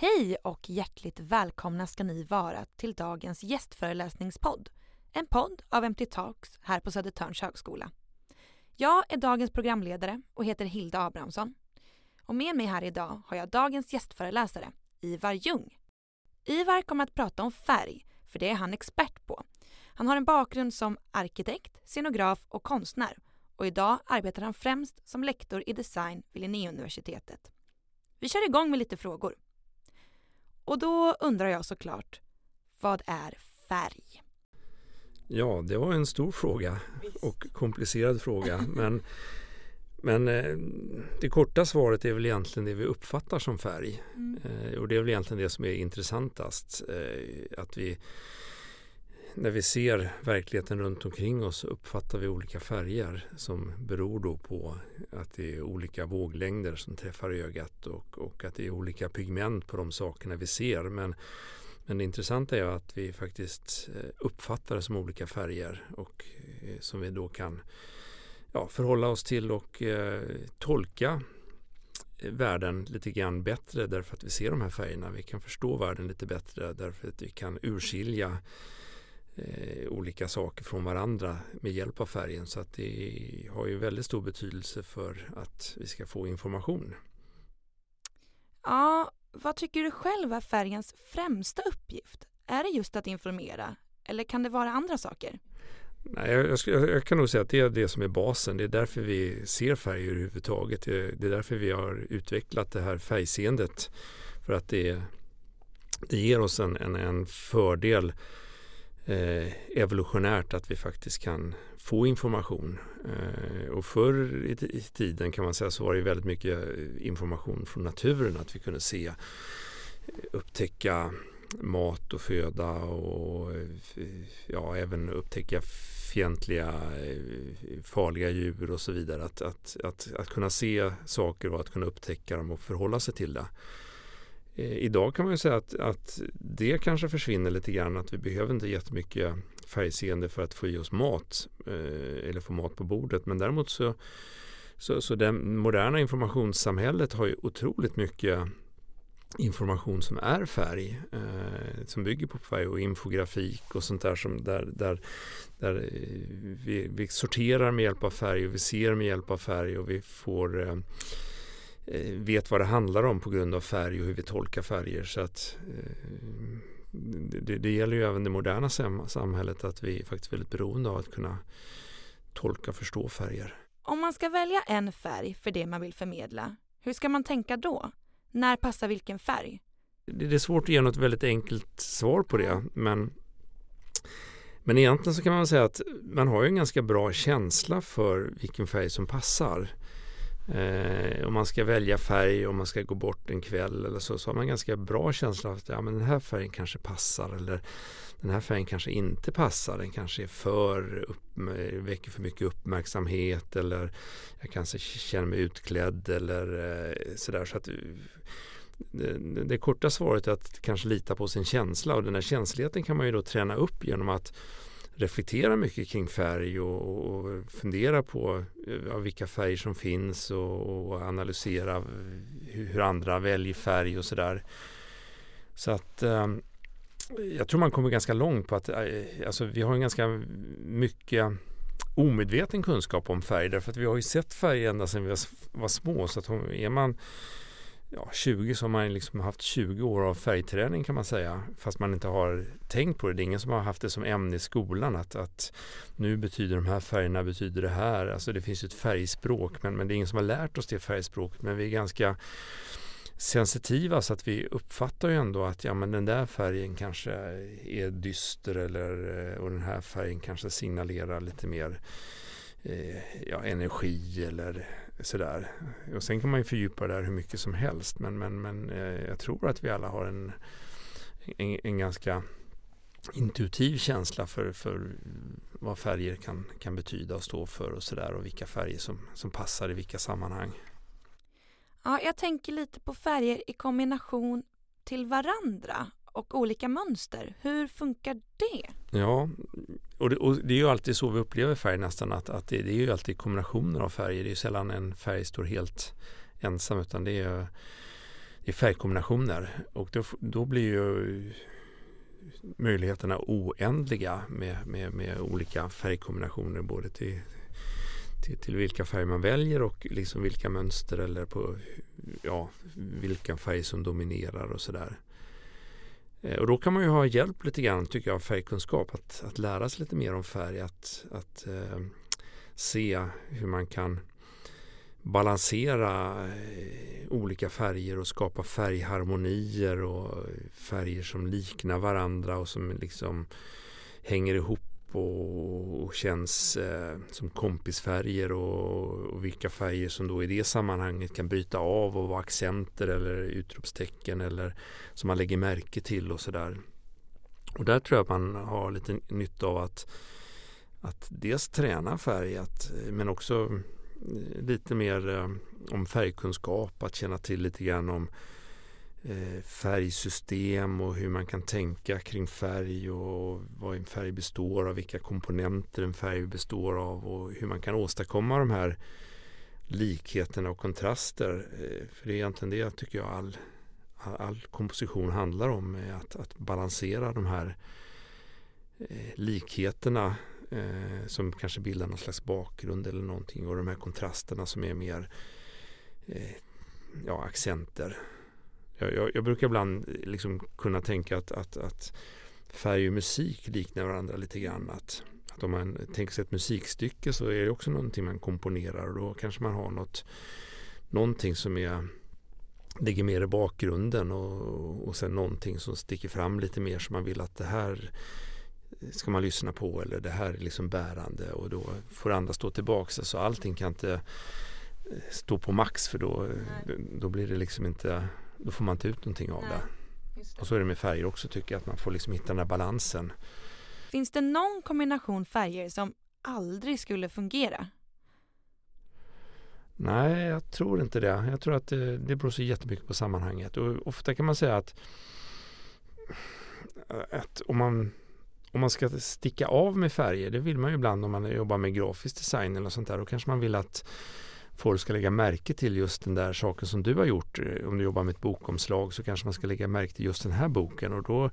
Hej och hjärtligt välkomna ska ni vara till dagens gästföreläsningspodd. En podd av MT Talks här på Södertörns högskola. Jag är dagens programledare och heter Hilda Abrahamsson. Och med mig här idag har jag dagens gästföreläsare, Ivar Ljung. Ivar kommer att prata om färg, för det är han expert på. Han har en bakgrund som arkitekt, scenograf och konstnär och idag arbetar han främst som lektor i design vid Linnéuniversitetet. Vi kör igång med lite frågor. Och då undrar jag såklart, vad är färg? Ja, det var en stor fråga och komplicerad fråga. Men, men eh, det korta svaret är väl egentligen det vi uppfattar som färg. Mm. Eh, och det är väl egentligen det som är intressantast. Eh, att vi när vi ser verkligheten runt omkring oss uppfattar vi olika färger som beror då på att det är olika våglängder som träffar ögat och, och att det är olika pigment på de sakerna vi ser. Men, men det intressanta är att vi faktiskt eh, uppfattar det som olika färger och eh, som vi då kan ja, förhålla oss till och eh, tolka eh, världen lite grann bättre därför att vi ser de här färgerna. Vi kan förstå världen lite bättre därför att vi kan urskilja eh, olika saker från varandra med hjälp av färgen. Så att det har ju väldigt stor betydelse för att vi ska få information. Ja, vad tycker du själv är färgens främsta uppgift? Är det just att informera eller kan det vara andra saker? Nej, jag, jag, jag, kan nog säga att det är det som är basen. Det är därför vi ser färger överhuvudtaget. Det, det är därför vi har utvecklat det här färgseendet. För att det, det ger oss en, en, en fördel Eh, evolutionärt att vi faktiskt kan få information. Eh, och förr i, i, tiden kan man säga så var det väldigt mycket eh, information från naturen. Att vi kunde se, upptäcka mat och föda och ja, även upptäcka fientliga, farliga djur och så vidare. Att, att, att, att kunna se saker och att kunna upptäcka dem och förhålla sig till det. Eh, idag kan man ju säga att, att det kanske försvinner lite grann. Att vi behöver inte jättemycket färgseende för att få i oss mat eh, eller få mat på bordet. Men däremot så, så, så det moderna informationssamhället har ju otroligt mycket information som är färg, eh, som bygger på färg och infografik och sånt där som där, där, där eh, vi, vi sorterar med hjälp av färg och vi ser med hjälp av färg och vi får eh, Eh, vet vad det handlar om på grund av färg och hur vi tolkar färger. Så att, eh, det, det gäller ju även det moderna samhället att vi är faktiskt väldigt beroende av att kunna tolka och förstå färger. Om man ska välja en färg för det man vill förmedla, hur ska man tänka då? När passar vilken färg? Det är svårt att ge något väldigt enkelt svar på det. Men, men egentligen så kan man säga att man har en ganska bra känsla för vilken färg som passar. Eh, om man ska välja färg, om man ska gå bort en kväll eller så, så har man ganska bra känsla av att ja, men den här färgen kanske passar eller den här färgen kanske inte passar. Den kanske är för upp, väcker för mycket uppmärksamhet eller jag kanske känner mig utklädd eller eh, sådär. Så att, eh, det, det korta svaret är att kanske lita på sin känsla och den här känsligheten kan man ju då träna upp genom att reflektera mycket kring färg och, och fundera på eh, ja, vilka färger som finns och, och analysera eh, hur, hur, andra väljer färg och sådär. Så att eh, jag tror man kommer ganska långt på att eh, alltså, vi har en ganska mycket omedveten kunskap om färg därför att vi har ju sett färg ända sedan vi var små så att är man ja, 20 så har man liksom haft 20 år av färgträning kan man säga. Fast man inte har tänkt på det. Det är ingen som har haft det som ämne i skolan. Att, att nu betyder de här färgerna betyder det här. Alltså det finns ett färgspråk men, men det är ingen som har lärt oss det färgspråket. Men vi är ganska sensitiva så att vi uppfattar ju ändå att ja, men den där färgen kanske är dyster eller eh, och den här färgen kanske signalerar lite mer eh, ja, energi eller sådär. Och sen kan man ju fördjupa det här hur mycket som helst. Men, men, men eh, jag tror att vi alla har en, en, en ganska intuitiv känsla för, för vad färger kan, kan betyda och stå för och sådär och vilka färger som, som passar i vilka sammanhang. Ja, jag tänker lite på färger i kombination till varandra och olika mönster. Hur funkar det? Ja, och det, och det, är ju alltid så vi upplever färg nästan att, att det, det, är ju alltid kombinationer av färger. Det är ju sällan en färg står helt ensam utan det är, i färgkombinationer och då, då blir ju möjligheterna oändliga med, med, med olika färgkombinationer både till, till, till, vilka färger man väljer och liksom vilka mönster eller på ja, vilka färger som dominerar och sådär. Eh, och då kan man ju ha hjälp lite grann tycker jag av färgkunskap. Att, att lära sig lite mer om färg. Att, att eh, se hur man kan balansera eh, olika färger och skapa färgharmonier och färger som liknar varandra och som liksom hänger ihop och, och känns eh, som kompisfärger och, och, vilka färger som då i det sammanhanget kan bryta av och vara accenter eller utropstecken eller som man lägger märke till och sådär. Och där tror jag att man har lite nytta av att, att dels träna färg att, eh, men också eh, lite mer eh, om färgkunskap, att känna till lite grann om Eh, Eh, färgsystem och hur man kan tänka kring färg och vad en färg består av, vilka komponenter en färg består av och hur man kan åstadkomma de här likheterna och kontraster. Eh, för det är egentligen det tycker jag all, all komposition handlar om, eh, att, att balansera de här eh, likheterna som kanske bildar någon slags bakgrund eller någonting och de här kontrasterna som är mer ja, accenter jag, jag, jag, brukar ibland liksom kunna tänka att, att, att färg och musik liknar varandra lite grann. Att, att om man tänker sig ett musikstycke så är det också någonting man komponerar och då kanske man har något, någonting som är ligger mer i bakgrunden och, och sen någonting som sticker fram lite mer som man vill att det här ska man lyssna på eller det här är liksom bärande och då får andra stå tillbaka. Så allting kan inte stå på max för då, då blir det liksom inte då får man inte ut någonting av det. det. Och så är det med färger också tycker jag, att man får liksom hitta den där balansen. Finns det någon kombination färger som aldrig skulle fungera? Nej, jag tror inte det. Jag tror att det, det beror så jättemycket på sammanhanget. Och ofta kan man säga att, att om, man, om man ska sticka av med färger, det vill man ju ibland om man jobbar med grafisk design eller sånt där. Då kanske man vill att folk ska lägga märke till just den där saken som du har gjort. Eh, om du jobbar med ett bokomslag så kanske man ska lägga märke till just den här boken och då,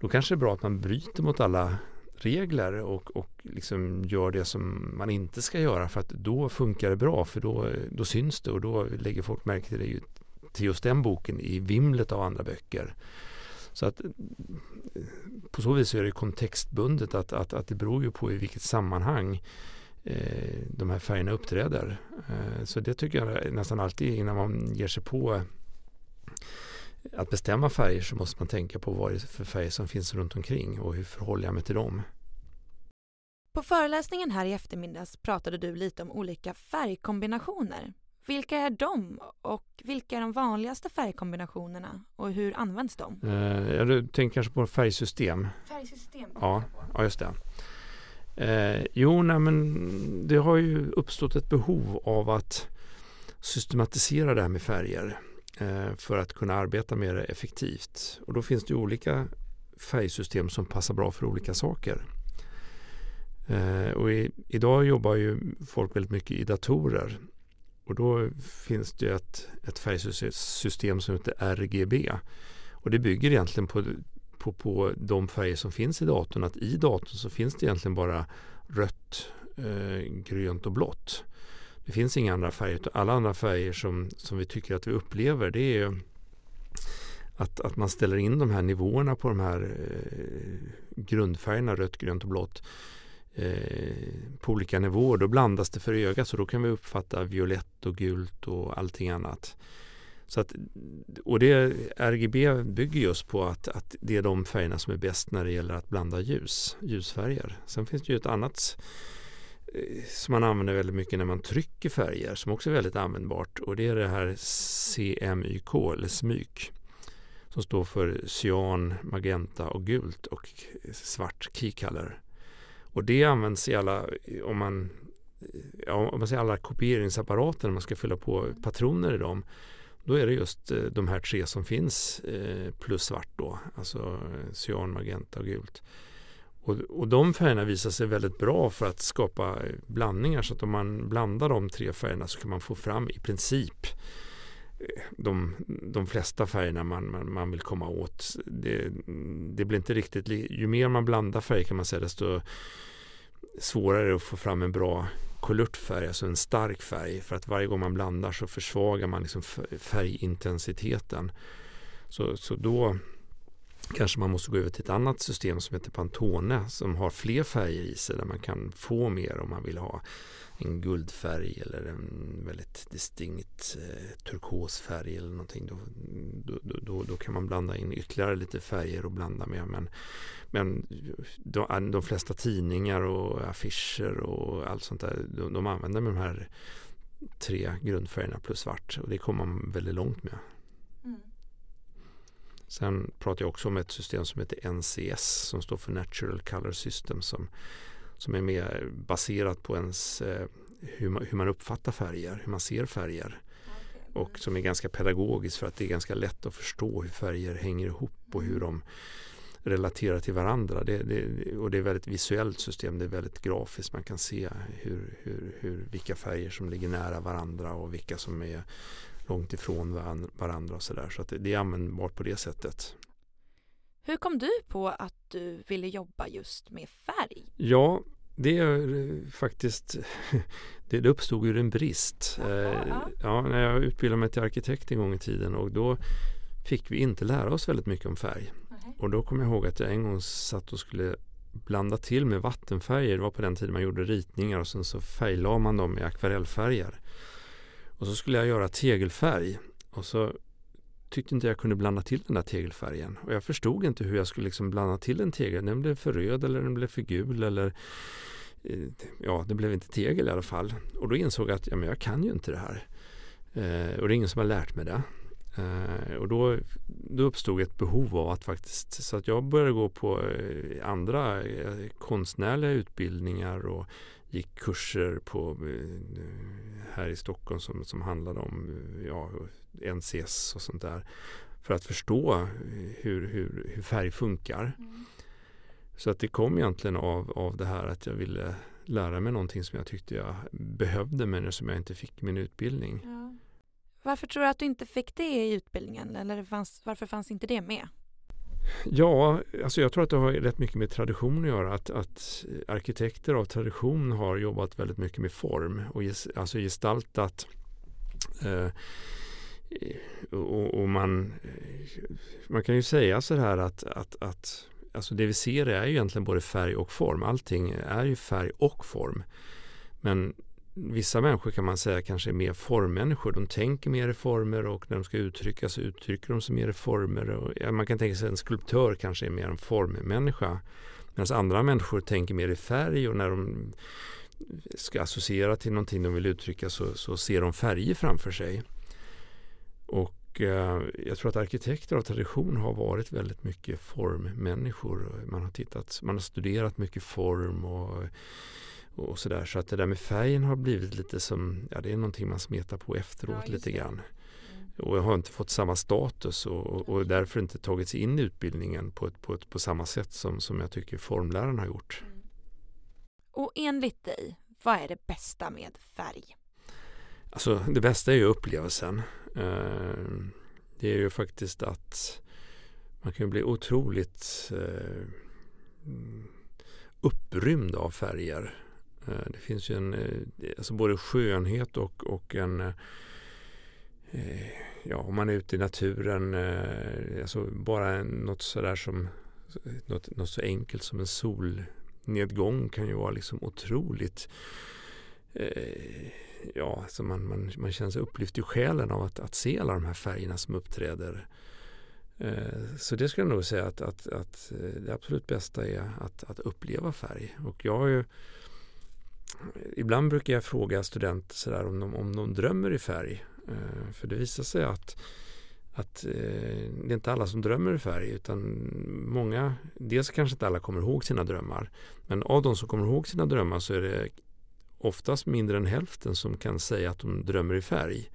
då kanske det är bra att man bryter mot alla regler och, och liksom gör det som man inte ska göra för att då funkar det bra för då, då syns det och då lägger folk märke till det till just den boken i vimlet av andra böcker. Så att eh, på så vis är det kontextbundet att, att, att det beror ju på i vilket sammanhang de här färgerna uppträder. Eh, så det tycker jag nästan alltid innan man ger sig på att bestämma färger så måste man tänka på vad det är för färger som finns runt omkring och hur förhåller jag mig till dem. På föreläsningen här i eftermiddags pratade du lite om olika färgkombinationer. Vilka är de och vilka är de vanligaste färgkombinationerna och hur används de? Eh, du tänker kanske på färgsystem? Färgsystem? Ja, ja just det. Eh, jo, nej, men det har ju uppstått ett behov av att systematisera det här med färger eh, för att kunna arbeta mer effektivt. Och då finns det olika färgsystem som passar bra för olika saker. Eh, och i, idag jobbar ju folk väldigt mycket i datorer och då finns det ett, ett färgsystem som heter RGB. Och det bygger egentligen på på, på de färger som finns i datorn att i datorn så finns det egentligen bara rött, eh, grönt och blått. Det finns inga andra färger. Alla andra färger som, som vi tycker att vi upplever det är att, att man ställer in de här nivåerna på de här eh, grundfärgerna rött, grönt och blått eh, på olika nivåer. Då blandas det för ögat så då kan vi uppfatta violett och gult och allting annat. Så att, och det, RGB bygger just på att, att det är de färgerna som är bäst när det gäller att blanda ljus, ljusfärger. Sen finns det ju ett annat eh, som man använder väldigt mycket när man trycker färger som också är väldigt användbart och det är det här CMYK eller SMYK som står för cyan, magenta och gult och svart key color. Och det används i alla, om man, ja, om man säger alla kopieringsapparater när man ska fylla på patroner i dem då är det just eh, de här tre som finns eh, plus svart då, alltså eh, cyan, magenta och gult. Och, och de färgerna visar sig väldigt bra för att skapa blandningar så att om man blandar de tre färgerna så kan man få fram i princip de, de flesta färgerna man, man, man vill komma åt. Det, det, blir inte riktigt, ju mer man blandar färger kan man säga desto svårare att få fram en bra kolortfärg, alltså en stark färg. För att varje gång man blandar så försvagar man liksom färgintensiteten. Så, så då kanske man måste gå över till ett annat system som heter Pantone som har fler färger i sig där man kan få mer om man vill ha en guldfärg eller en väldigt distinkt eh, turkosfärg eller någonting. Då, då, då, då, kan man blanda in ytterligare lite färger och blanda med. Men, men de, de flesta tidningar och affischer och allt sånt där de, de använder de här tre grundfärgerna plus svart och det kommer man väldigt långt med. Mm. Sen pratar jag också om ett system som heter NCS som står för Natural Color System som som är mer baserat på ens eh, hur, man, hur man uppfattar färger, hur man ser färger. Och som är ganska pedagogiskt för att det är ganska lätt att förstå hur färger hänger ihop och hur de relaterar till varandra. Det, det, och det är ett väldigt visuellt system, det är väldigt grafiskt. Man kan se hur, hur, hur, vilka färger som ligger nära varandra och vilka som är långt ifrån varandra och sådär. Så, så det, är användbart på det sättet. Hur kom du på att du ville jobba just med färg? Ja, det är faktiskt det uppstod ur en brist. Eh, ja, när jag utbildade mig till arkitekt en gång i tiden och då fick vi inte lära oss väldigt mycket om färg. Och då kommer jag ihåg att jag en gång satt och skulle blanda till med vattenfärger. Det var på den tiden man gjorde ritningar och sen så färglade man dem med akvarellfärger. Och så skulle jag göra tegelfärg och så tyckte inte jag kunde blanda till den där tegelfärgen. Och jag förstod inte hur jag skulle liksom blanda till en tegel. Den blev för röd eller den blev för gul eller eh, ja, det blev inte tegel i alla fall. Och då insåg jag att ja, men jag kan ju inte det här. Eh, och det är ingen som har lärt mig det. Eh, och då, då uppstod ett behov av att faktiskt, så att jag började gå på eh, andra eh, konstnärliga utbildningar och gick kurser på eh, här i Stockholm som, som handlade om ja, NCS och sånt där. För att förstå hur, hur, hur färg funkar. Mm. Så att det kom egentligen av, av det här att jag ville lära mig någonting som jag tyckte jag behövde men som jag inte fick i min utbildning. Ja. Varför tror du att du inte fick det i utbildningen? Eller fanns, varför fanns inte det med? Ja, alltså jag tror att det har rätt mycket med tradition att göra. Att, att arkitekter av tradition har jobbat väldigt mycket med form och ges, alltså gestaltat eh, och, och, man, eh, man kan ju säga så här att, att, att alltså det vi ser är ju egentligen både färg och form. Allting är ju färg och form. Men vissa människor kan man säga kanske är mer formmänniskor. De tänker mer i former och när de ska uttrycka så uttrycker de sig mer i former. Och, ja, man kan tänka sig att en skulptör kanske är mer en formmänniska. Medan andra människor tänker mer i färg och när de ska associera till någonting de vill uttrycka så, så ser de färger framför sig. Och eh, jag tror att arkitekter av tradition har varit väldigt mycket formmänniskor. Man har, tittat, man har studerat mycket form och, och sådär. Så att det där med färgen har blivit lite som, ja det är någonting man smetar på efteråt ja, lite grann. Mm. Och jag har inte fått samma status och, och därför inte tagits in i utbildningen på, ett, på, ett, på samma sätt som, som jag tycker formläraren har gjort. Mm. Och enligt dig, vad är det bästa med färg? Alltså det bästa är ju upplevelsen. Eh, det är ju faktiskt att man kan bli otroligt eh, upprymd av färger. Eh, det finns ju en, eh, alltså både skönhet och, och en eh, Ja, om man är ute i naturen, alltså bara något sådär som något, något så enkelt som en solnedgång kan ju vara liksom otroligt ja, alltså man, man, man känner sig upplyft i själen av att, att se alla de här färgerna som uppträder. Så det skulle jag nog säga att, att, att det absolut bästa är att, att uppleva färg. Och jag har ju, ibland brukar jag fråga studenter sådär om de, om de drömmer i färg. Eh, för det visar sig att att eh, det är inte alla som drömmer i färg utan många, dels kanske inte alla kommer ihåg sina drömmar men av de som kommer ihåg sina drömmar så är det oftast mindre än hälften som kan säga att de drömmer i färg.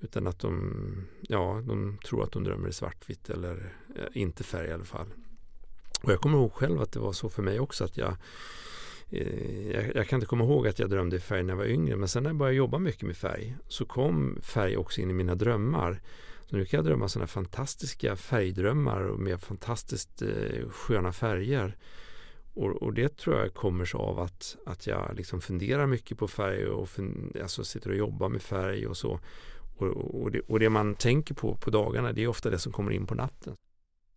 Utan att de, ja, de tror att de drömmer i svartvitt eller eh, inte färg i alla fall. Och jag kommer ihåg själv att det var så för mig också att jag Eh, jag, jag, kan inte komma ihåg att jag drömde i färg när jag var yngre men sen när jag började jobba mycket med färg så kom färg också in i mina drömmar. Så nu kan jag drömma sådana fantastiska färgdrömmar med fantastiskt eh, sköna färger. Och, och, det tror jag kommer sig av att, att jag liksom funderar mycket på färg och fun, alltså sitter och jobbar med färg och så. Och, och, det, och det man tänker på på dagarna det är ofta det som kommer in på natten.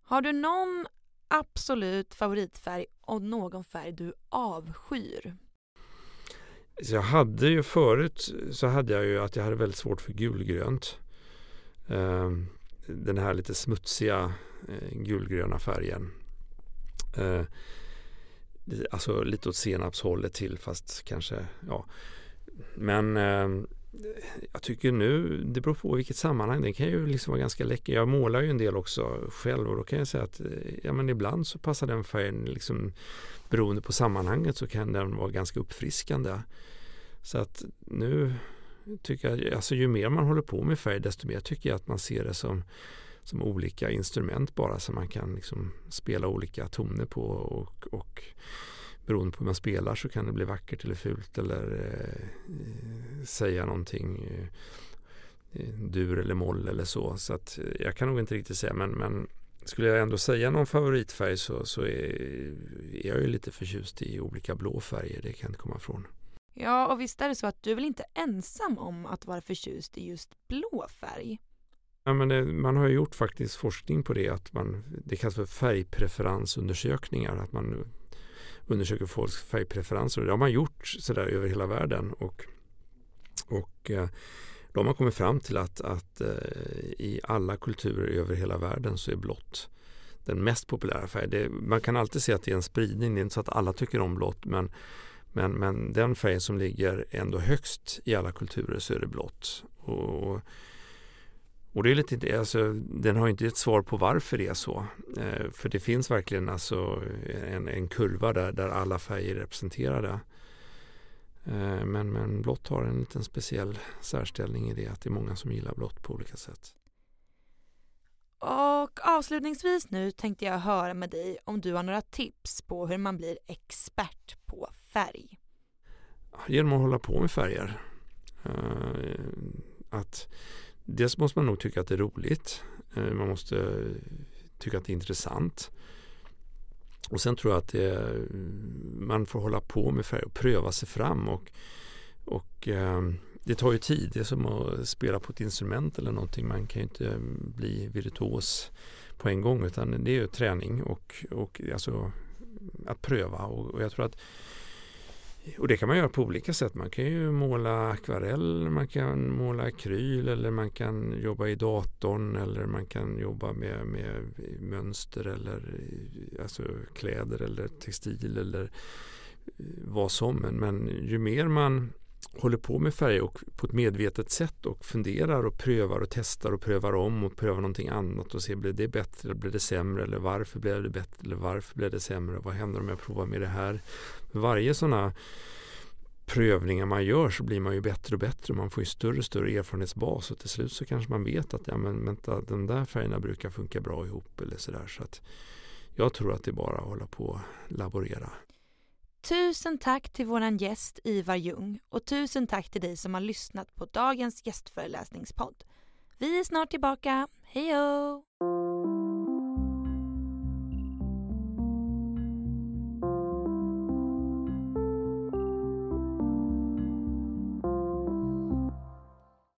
Har du någon absolut favoritfärg och någon färg du avskyr? Så jag hade ju förut så hade jag ju att jag hade väldigt svårt för gulgrönt. Ehm, den här lite smutsiga eh, gulgröna färgen. Eh, alltså lite åt senapshållet till fast kanske ja. Men ehm, jag tycker nu, det beror på vilket sammanhang. Den kan ju liksom vara ganska läcker. Jag målar ju en del också själv och då kan jag säga att eh, ja, men ibland så passar den färgen liksom beroende på sammanhanget så kan den vara ganska uppfriskande. Så att nu tycker jag, alltså ju mer man håller på med färg desto mer tycker jag att man ser det som, som olika instrument bara som man kan liksom spela olika toner på och, och beroende på hur man spelar så kan det bli vackert eller fult eller eh, säga någonting eh, dur eller moll eller så. Så att eh, jag kan nog inte riktigt säga men, men skulle jag ändå säga någon favoritfärg så, så är, är jag ju lite förtjust i olika blå färger, det kan jag inte komma ifrån. Ja, och visst är det så att du är väl inte ensam om att vara förtjust i just blå färg? Ja, men det, man har ju gjort faktiskt forskning på det, att man, det kallas för färgpreferensundersökningar, att man undersöker folks färgpreferenser. Det har man gjort sådär över hela världen och, och eh, då har man kommit fram till att, att eh, i alla kulturer över hela världen så är blått den mest populära färgen. Man kan alltid se att det är en spridning, det är inte så att alla tycker om blått men men, men den färgen som ligger ändå högst i alla kulturer så är det blått. Och, och det är lite, alltså, den har inte ett svar på varför det är så. Eh, för det finns verkligen alltså en, en kurva där, där alla färger är representerade. Eh, men, men blått har en liten speciell särställning i det att det är många som gillar blått på olika sätt. Och avslutningsvis nu tänkte jag höra med dig om du har några tips på hur man blir expert på färg. Genom att hålla på med färger. Uh, att dels måste man nog tycka att det är roligt. Eh, man måste tycka att det är intressant. Och sen tror jag att det, man får hålla på med färg och pröva sig fram. och, och eh, det tar ju tid. Det är som att spela på ett instrument eller någonting. Man kan ju inte bli virtuos på en gång utan det är ju träning och, och alltså att pröva. Och, och jag tror att och det kan man göra på olika sätt. Man kan ju måla akvarell, man kan måla akryl eller man kan jobba i datorn eller man kan jobba med, med mönster eller alltså kläder eller textil eller eh, vad som. Men ju mer man håller på med färger och på ett medvetet sätt och funderar och prövar och testar och prövar om och prövar någonting annat och ser blir det bättre eller blir det sämre eller varför blev det bättre eller varför blev det sämre vad händer om jag provar med det här. Varje sådana prövningar man gör så blir man ju bättre och bättre och man får ju större och större erfarenhetsbas och till slut så kanske man vet att ja, men, vänta, de där färgerna brukar funka bra ihop eller sådär så att jag tror att det är bara att hålla på och laborera. Tusen tack till våran gäst Ivar Ljung och tusen tack till dig som har lyssnat på dagens gästföreläsningspodd. Vi är snart tillbaka. Hej då!